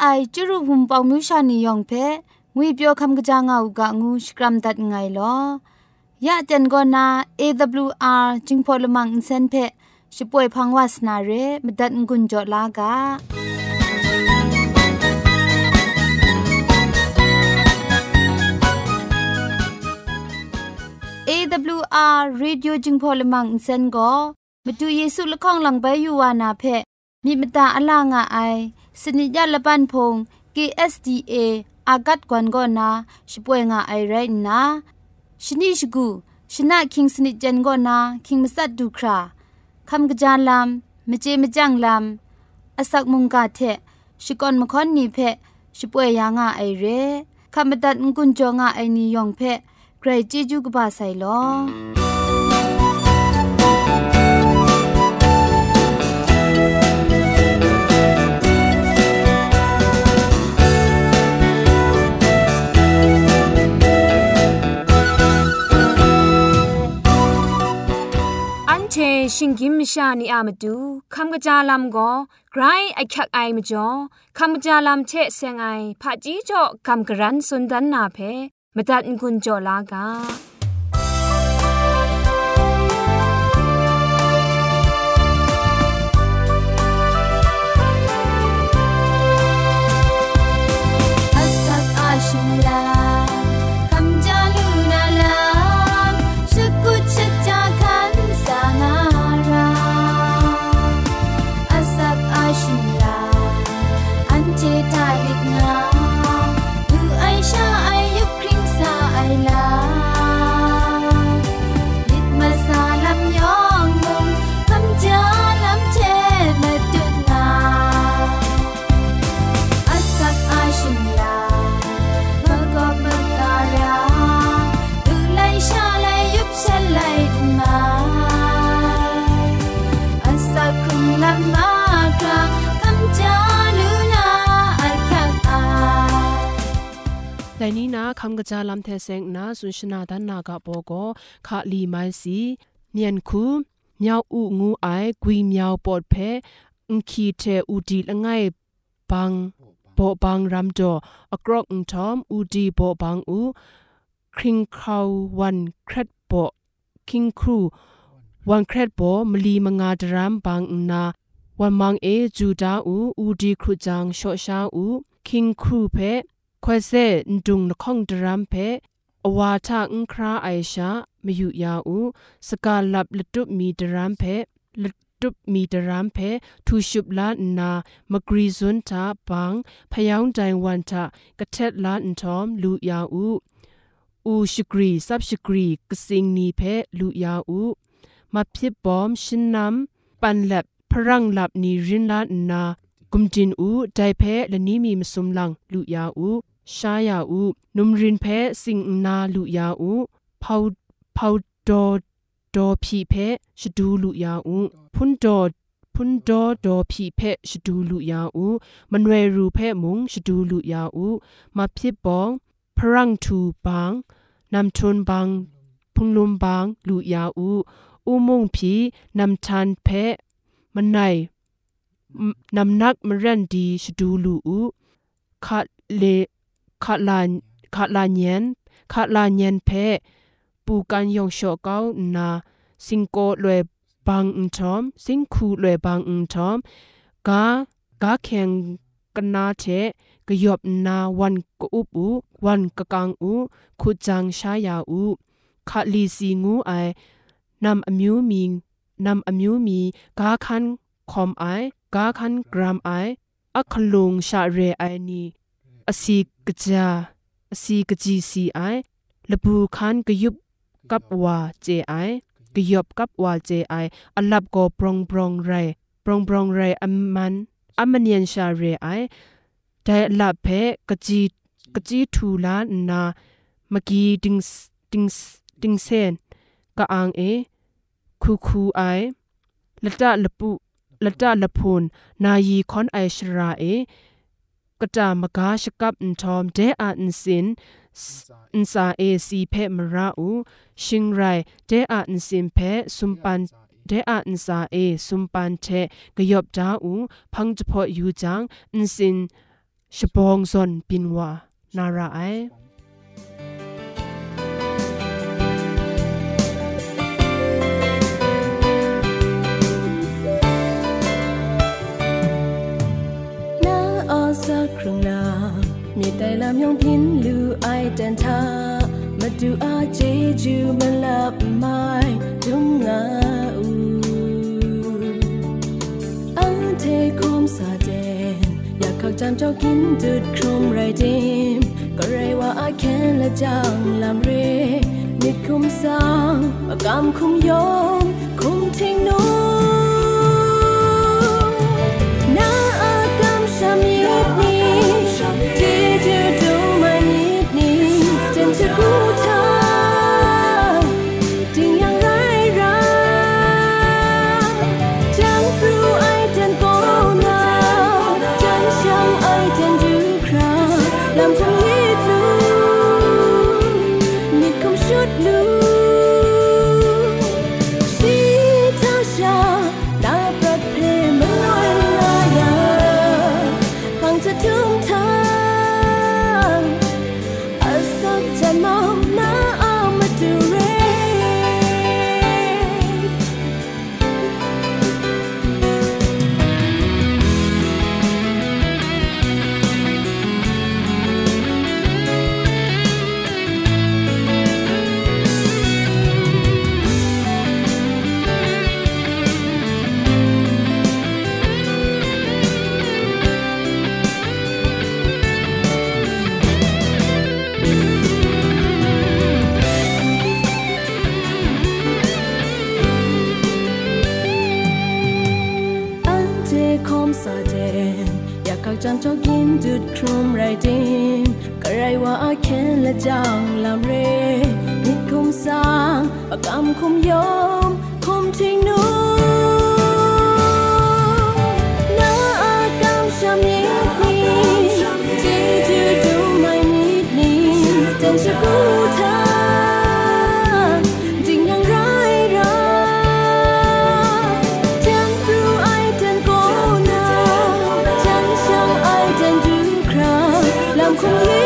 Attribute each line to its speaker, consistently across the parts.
Speaker 1: ไอ
Speaker 2: จูรุหุมปองมิวชานียองเพงวยเปียวคำกะจางเอากะงูสกรัมดัดไงลอยาเจนกอนา AWR จึงพอลมังอินเซนเพช่วยพังวาสนาเรมดัดงุนจอลากา AWR อาร์เดิโอจึงพอลมังอินเซนกอมาดูเยซูละข้องหลังใบยูวานาเพมีมตาอลางอไอ สนิยาละปันพง KSDA อากัดกวนกอนาช่วยงาไอไรนะชนิชกูชนะคิงสนิจันกอนาคิงมัสัดดูคราคำกระจานลำมเจมจังลำอาศักมุงกาเทชิกอนมคอนนีเพช่วยยางาไอเรคำบัดงกุนจงาไอนียองเพใครจีจูกบาไซลอ
Speaker 3: ชชิงกิมชานีอามาดูคำกระจาลำก็ไกรไอคักไอมาจ่อคำกระจาลำเชเซงไอผาจีจ่อคำกระรันสุนดันนาเพมตัดกุญจ่อลากา
Speaker 4: คำกระจาลำเทเซงนาสุนชนาดันนากะโปโกคาลีไมซีเมียนคูเมียวอูงูไอกุยเมียวปอดเพอุนคีเทอูดีละไงบังโปบังรัมโดอกรอกอุนทอมอูดีโปบังอูคริงคราววันครัดโปคิงครูวันเครดโบมลีมงาดรามบางนาวันมังเอจูดาอูอูดีครูจังโชชาอูคิงครูเพ ခွဲဆဲဒုံနခေါင်ဒရမ်ဖဲအဝါထအန်ခရာအိုင်ရှာမယူရဦးစကာလပ်လတုမီဒရမ်ဖဲလတုမီဒရမ်ဖဲထူရှုပ်လာနာမဂရီဇွန်တာဘန်းဖယောင်းတိုင်ဝန်တာကထက်လာန်ထ ோம் လူရဦးဦးရှိဂရီဆပ်ရှိဂရီကစင်းနီဖဲလူရဦးမဖြစ်ဘောမ်ရှင်နမ်ပန်လက်พรังลับนีรินลานากุมจินอูไดเพละนีมีมสุมลังลุยาอู ชายาอูนุมรินเพสิงนาลุยาอูพาวพาวดอดอพีเพชดูลุยาอูพุนดอพุนดอดอพีเพชดูลุยาอูมันเวรูเพมุงชดูลุยาอูมาพิบองพรังทูบางนำชนบางพุงลุมบางลุยาอูอุมงพีนำทันเพมันไหนนำนักมรันดีชดูลูอูคาเล คาลานคาลาเนียนคาลาเนียนเพปูกันยองโชเกานาสิงโกลวยบางอุทอมสิงคูลวยบางอุทอมกากาแข่งกันนาเทกยบนาวันกอุปูวันกะกังอูขุจังชายาอูคาลีสีงูไอนำอมิวมีนำอมิวมีกาคันคอมไอกาคันกรามไออัคลุงชาเรไอนี อสีกจาอสีกจีสีไอละบูคันกยุบกับว่าเจไอกยบกับว่าเจไออลับก็ปรองปรองไรปรองปรองไรอัมมันอัมมันยันชาเรไอแต่ละเพกจีกจีทูลานามกีดิงดิงดิงเซนกะอังเอคูคูไอละตะละปุละตะละพูนนายีคอนไอชราเอ กะตามกาชกับอันทอมเดอาอันสินอินซาเอซีเพมราอูชิงไรเดอาอันสินเพสุมปันเดอาอินซาเอสุมปันเทกยบดาอูพังจพอยูจังอินสินชบองซอนปินวานาราไอ
Speaker 5: တိုင်လာမြုံပြင်းလူအိုက်တန်သာမတူအားချေကျူမလပ်မိုင်ဒုံငါဦးအန်တေခုံစာတဲ့อยากเข้าจำเจ้ากินจุดครุมไรดิมก็ไรว่าอาแค่ละจังลำเรนิดคุมสร้างอากำคุมยอมคุมทิ้งนู้ 空一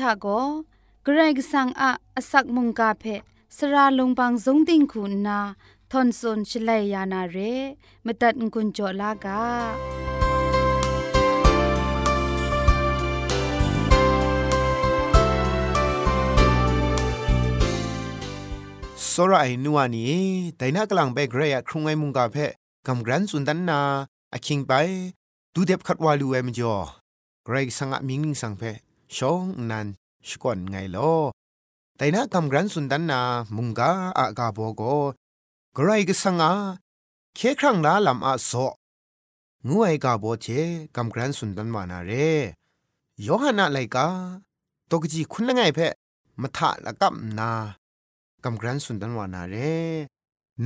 Speaker 5: ทะโกเกรกสังอะอสักมุงกาเพสระลงบางสงติงคุณนาทอนซนชลัยยานาเรมตัดกุญจลากาสรไอนัวนี้แต่น่ากลังไปเกรยครุงไอมุงกาเพกำกรันสุนดันนาอคิงไปดูเด็บขัดวาลูเอมจอเก
Speaker 2: รกสังอะมิงนิงสังเพ ชองนันสก่อนไงลอแต่นะคำรันสุนดันนามุงกา
Speaker 1: อากาโบโกใครก็สังอาเคครั้งละลำอาโซงูไอกาโบเชคำรันสุนดันวานาเรโยฮันนาไลกาตกจีคุณละไงเพะมาทะละกับนากำรันสุนดันวานาเร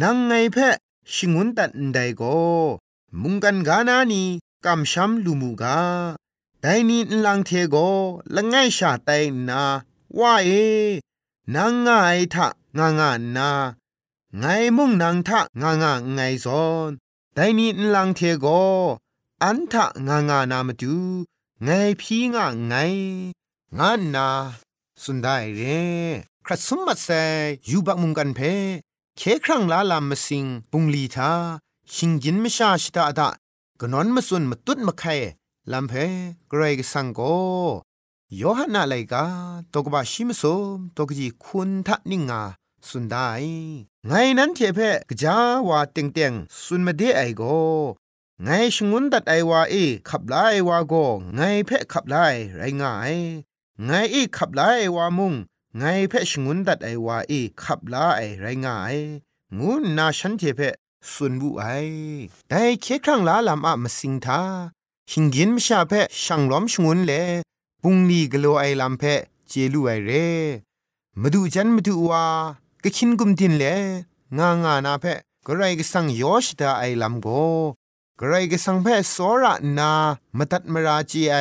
Speaker 1: นังไงเพะชิงุนตันไดโกมุงกันกานานีกำช้ำลูมูกา ไดนีลังเทโกละไงชาไตนาว่าเอนางง่ายทะงางานาไงมุงนางทะงางาไงซอนไดนีลังเทโกอันทะงางานามตูไงพีงะไงงานนาสุดได้เรครัสมมัดไซยูบักมุงกันเพเคครั้งลาลามมสิงปุงลีทาชิงยินมชาชิตาดากนอนมสุนมตุดมะไค ลำเพเกรกสังโกโยฮันนาไลกาตกบาชิมสมตกจีคุณทะนิงาสุนได้ไงนั้นเทเพกจาวาเต็งเต็งสุนมาเดไอโกไงชงุนดัดไอวาเอขับไลวาโกไงเพขับไลไรง่ายไงเอขับไลวามุงไงเพชงุนดัดไอวาเอขับไลไรง่ายงูนาฉันเทเพสุนบุไอแต่เคครั้งลาลามอะมาสิงทา หิงกินมชาเพช่างล้อมชงุนเลปุงลีกโลไอลำเพเจลูไอเรมาดูจันมาดูว่ากะคินกุมดินเลงางานาเพก็ไรก็สังยอชดาไอลำโกก็ไรก็สังเพสอระนามาตัดมาราจีไอ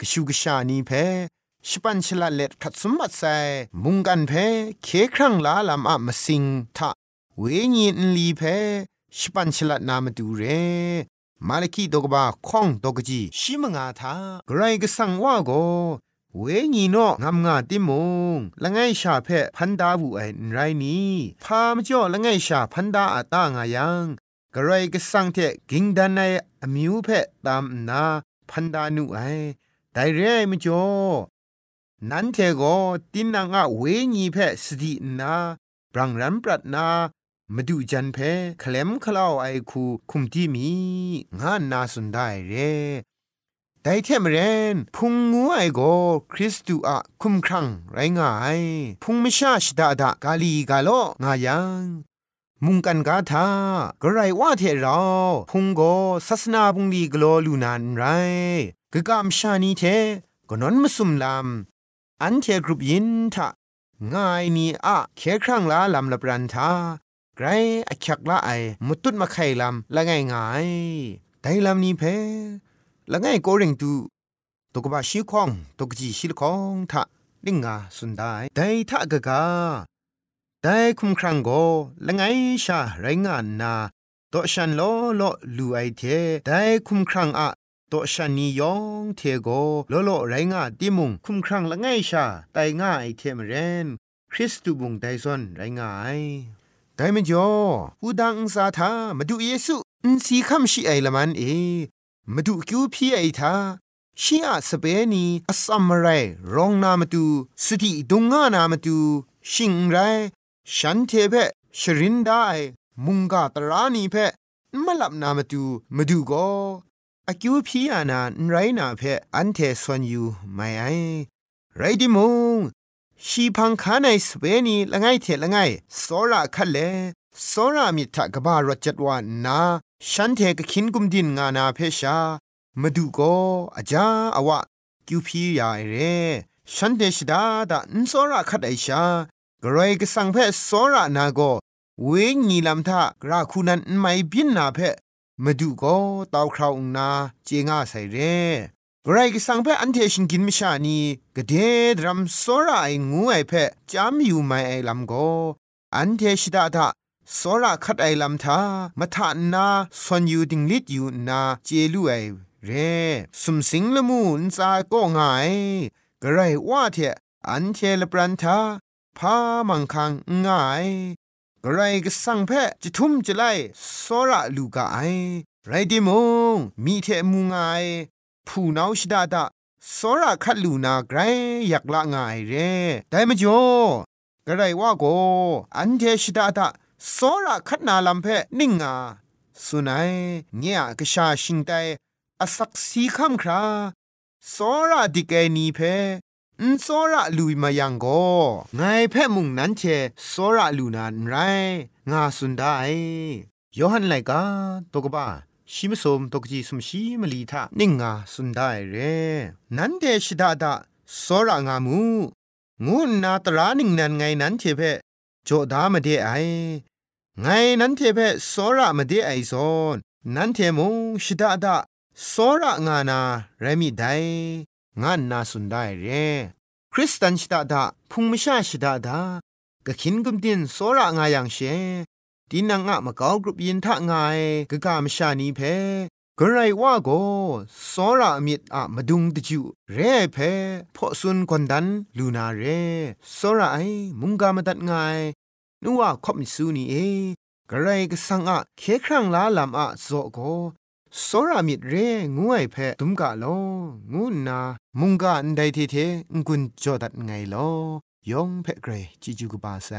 Speaker 1: กชูกชานีเพชิปันชลาเล็ดขัดสมบัติไซมุงกันเพเคครั้งลาลำอะมาสิงทะเวญีนลีเพชิปันชลานามาดูเร มาลคีดกบาข้องดกจีชิมงาทาไกรกสังว่าโกเวญีโนงามงาติมงละไงชาเพพันดาวูไอไรนี้พามจ่อละไงชาพันดาอาตางายังกระไรก็สังเทกิงดันในอมิวเพตามนาพันดานุไอไดเรมจ่อนั้นเทโกตินนางะเวญีเพสตินาบรังรันปรัดนา มาดูจันเพคลมคลาวไอคูคุมที่มีงานนาสุนได้เรแต่เทมเรนพุงงูไอโกคริสตูอะคุมครังไรงายพุงไม่ชาชดาดากาลีกาโลงายังมุงกันกาทากระไรว่าเทเราพุงโกศาสนาพุงดีกโลลูนานไรกะกามชานีเทก็นอนมสุมลำอันเทกรุบยินทะง่ายนี่อะเคครั้งลาลำละปรันทา ไรอคักละไอมุตุดมาไข่ลำละไงไงไดลำนี้เพละไงโกริงตูตกบาชิคองตกจีชิลคองทะลิงงาสุนได้ไดทะกะกาไดคุมครังโกละไงชาไรงานนาตอชันโลโลลูไอเทไดคุมครังอะตอชันนียองเทโกโลโลไรงาติมุงคุมครังละไงชาไตง่ายเทมเรนคริสตูบุงไดซอนไรงาย ไดมจ่ออูดังซาทามาดูเยซูอินสีคัมชีไอละมันเอมาดูคิวพี่ไอทาชีอาสเปนีอสัมไรรองนามาดูสติดุงงานามาดูชิงไรฉันเทเพชรินได้มุงกาตรานีเพมาลับนามาดูมาดูก็อากิวพี่อานาไรนาเพอันเทสวนอยู่ไม่ไอไรดิมง ชีพังคาในสเปนีละไงเทละไงสอระคัเลสอรามิทะกบารจัดวานาฉันเทกขินกุมดินงานาเพชามาดูก็อาจาอวะกิวพียาเรฉันเดชดาดาอินสอระคัดไอชากรอยกสังเพสอระนาโกเวงีลำทากราคูนันไม่บินนาเพมาดูก็ตาวคราวนาเจงาใส่เร กรก็สังเพออันเทชินกินมิชานีกเดดรัมสอระไองูไอเพจามอยู่ไม่ไอลำโกอันเทชิดาดาสระคัดไอลำทามะทะนาสวนอยู่ดิงลิดอยู่นาเจลูไอเรสุมสิงละมูนซาก็ง่ายกระไรว่าเถอะอันเทลปรันทาพามังคังง่ายกระไรก็สั่งแพะจะทุ่มจะไล่สระลูกาไอไรดิมงมีเทมูง่าย ผู้นาชดาดาสระคัดลูนาไกรอยากละง่ายเร่ได้มจ่อกระไรว่าโกอันเทชิดาดาสอระคัดนาลำเพนิ่งาสุนัยเนี่ยกชาชิงไตอสักสีคำคราสอระดิเกนีเพนสอระลุยมายังโกไงเพมุงนั้นเชสอระลูนานไรงาสุนได้ยอหันไลกาตกบ้า ชิมสมตกจีสมชีมลีทานิ่งงาสุนได้เร นันเดชิดาดาสระงามูงูนาตรานิ่งนันไงนั้นเทเพโจดามาเดไอ ไงนั้นเทเพสระมาเดไอซอนนั้นเทมงชิดาดาสระงานาเรมิไดงานนาสุนได้เร คริสตันชิดาดาพุงมชาชิดาดากะขินกุมดินสระงาอย่างเช ดินังอะมะกาวกรุปยินทะงายกะกามชานีเพกระไรว่าโกสระมิดอะมาดุงตะจูเร่เพพอซุนกวนดันลูนาเรสระไอมุงกามตัดงายนัวขอบมิสูนีเอกระไรก็สังอะเคครั้งลาลำอะโซโกสระมิดเรงวยเพตุมกะโลงูนามุงกะอันใดทีเทงกุนจอดัดไงโลยองเพเกรจิจูกบาไซ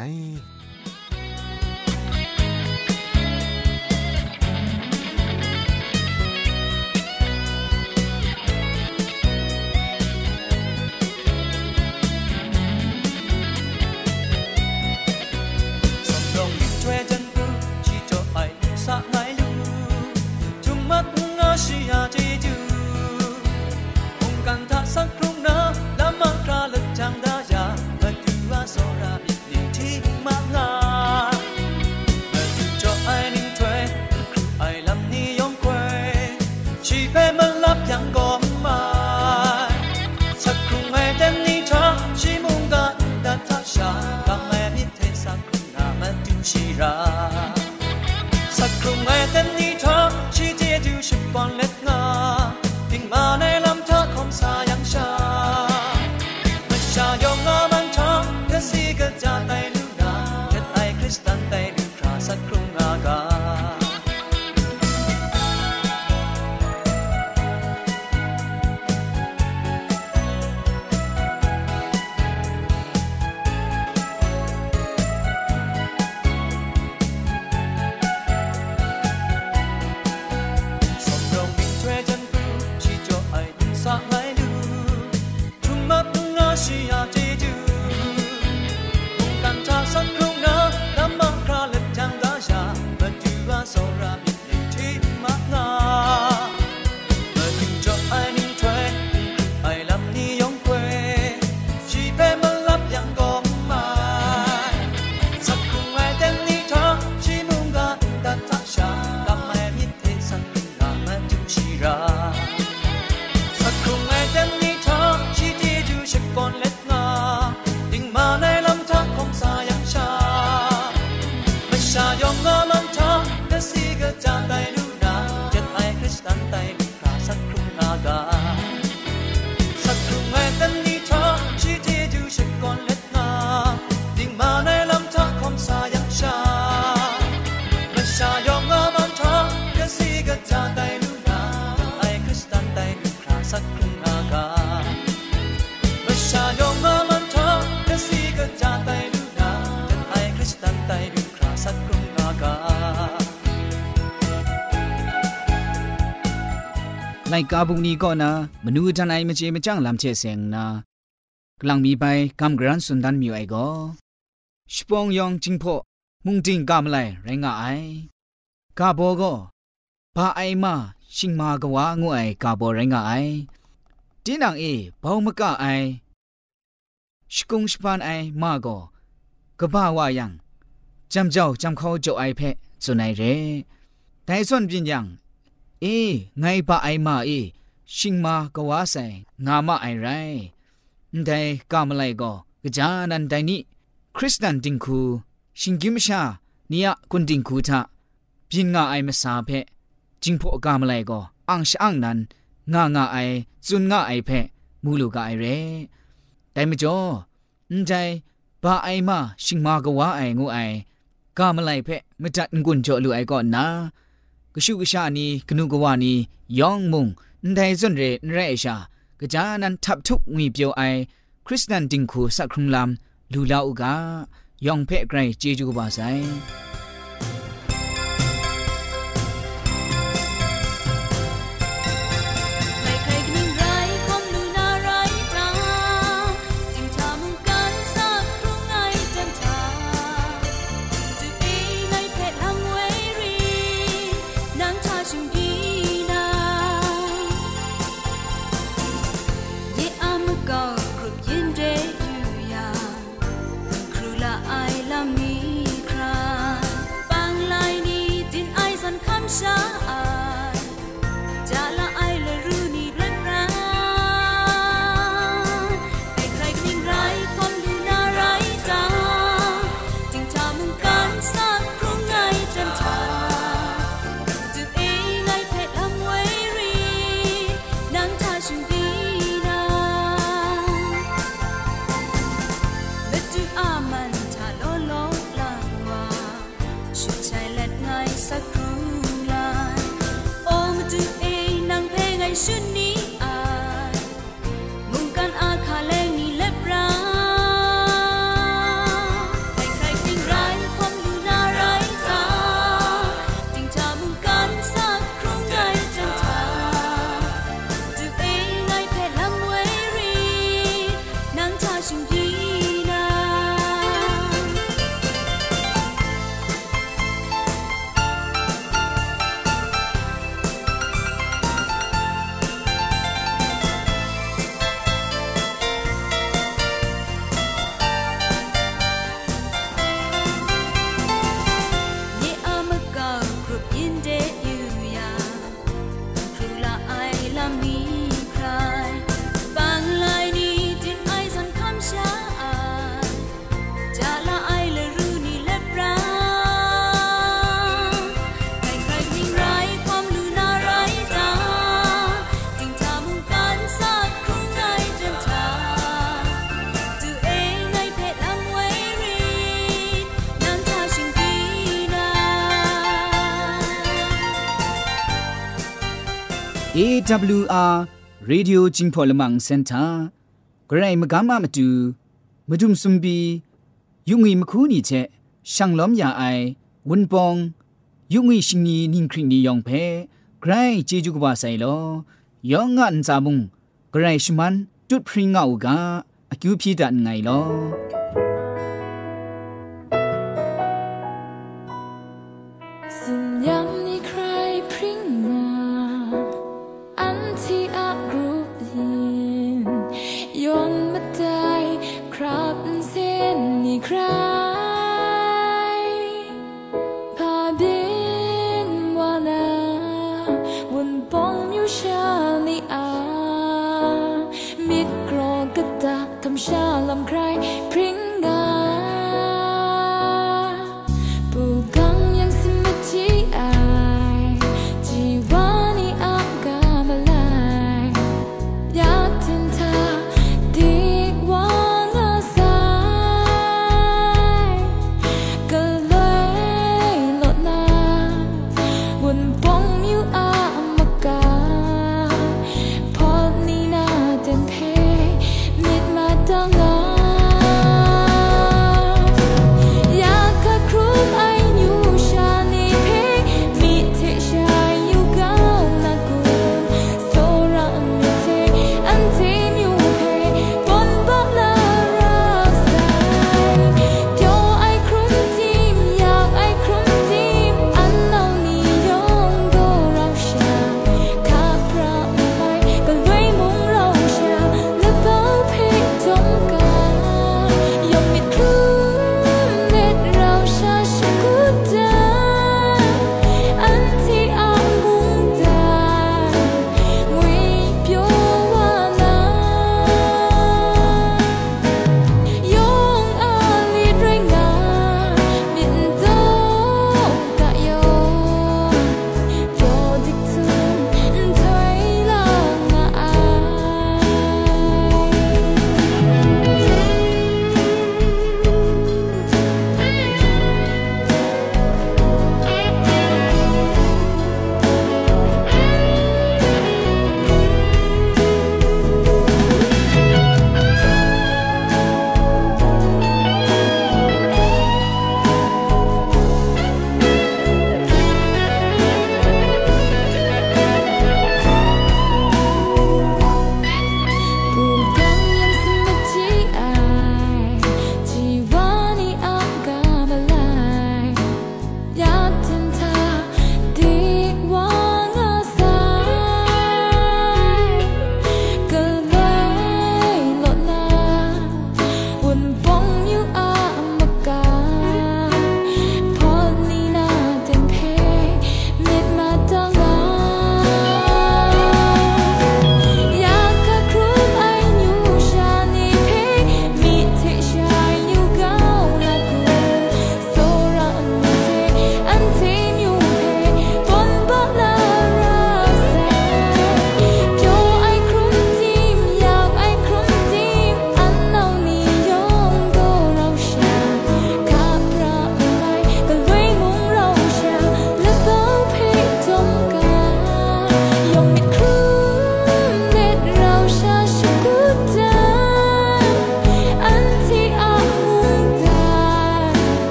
Speaker 6: สัก ไลกาบุงนี้ก็นะมนูจันไอมเจมจังลำเชเซ
Speaker 7: งนะกลังมีไปกำกรันสุนดันมีไอก็ชปองยองจิงพอมุงจิงกามไลไรงาไอกาโบก็บาไอมาชิงมากว่างูไอกาโบไรงาไอတင်းနံအေဘောင်းမကအိုင်ရှကုံရှပန်အိုင်မာကိုကဘာဝယံจำเจ้าจำเขาเจ้าไอเพะสุนัยเรแต่ส่วนปิญญัง เอไงปะไอมาเอชิงมากว่าใส่งามาไอไรแต่กามไลก็กจานันไดนี่คริสตันติงคูชิงกิมชาเนี่ยกุนติงคูทะปินงาไอมาสาเพะจิงพอกามไลก็อังชอังนันงางาไอจุนงาไอเพะมูลูกาไอเรแต่ไม่จ่อใจบาไอมาชิงมากว่าไองูไอกามไลเพะมจัดงุนจ่อลูไอก่อนนะ ကရှုက
Speaker 5: ရှာနီကနုကဝနီယောင်မုံန်တိုင်စွန်ရေနရဲရှာကကြာနန်ထပ်ထုငွေပြောအိုင်ခရစ်စတန်တင်ခုစခရုံလမ်လူလာဥကယောင်ဖဲ့ဂရိုင်ဂျေဂျူဘာဆိုင် AWR Radio Jingpolamang Center ဂရိုင်မကမမတူမဒုံစုံဘီယုံငီမခူးနီချက်ရှန်လောမယာအိုင်ဝန်ပောင်ယုံငီရှင်နီနင်းခရင်နီယောင်ဖဲဂရိုင်ဂျေဂျူကဘာဆိုင်လောယောင်ငန်ဇာမုံဂရိုင်ရှမန်တွတ်ဖရင်ငါအူကအကျူဖြီတန်ငိုင်လော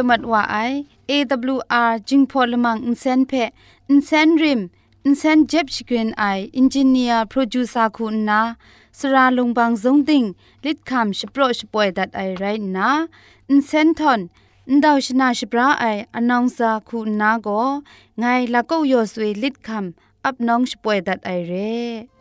Speaker 5: ว
Speaker 8: มัดว่า
Speaker 2: ไอ AWR จึงพอลมังอินเซนเพอินเซนริมอินเซนเจ็บชกรีนไออินจิเนียร์โปรดิวซาคุณนาสราลงบางสงติงลิดคำชโปรชป่วยดัดไอไรนะอินเซนทอนอินดาวชนาชปราไออนองซาคุณนาก็ไงละก็ยอสวยลิดคำ
Speaker 1: อับน้
Speaker 2: องชป่วยดัดไอ
Speaker 1: เร่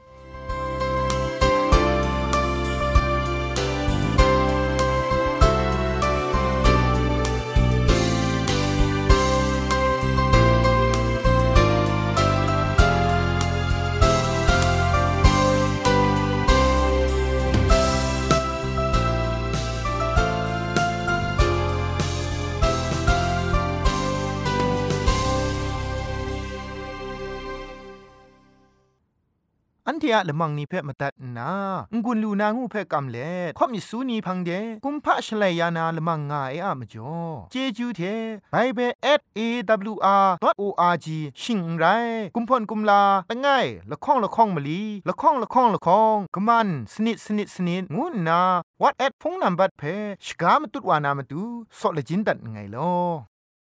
Speaker 1: ทียละมังนิเพ่มาตัดนางุนลูนางูเพ่กำเล่ข่อมิสูนีพังเดกุมพะชเลยานาละมังงาเออะมจ่อเจจูเทไปเบสเอวอาร์ดโออาร์จิชิงไรกุมพ่นกุมลาละไงละข้องละข้องมะลีละข้องละข้องละข้องกะมันสนิดสนิดสนิดงูนาวัดแอดพงนัมบัดเพชกามตุดวานามตุซอเลจินดัดไงลอ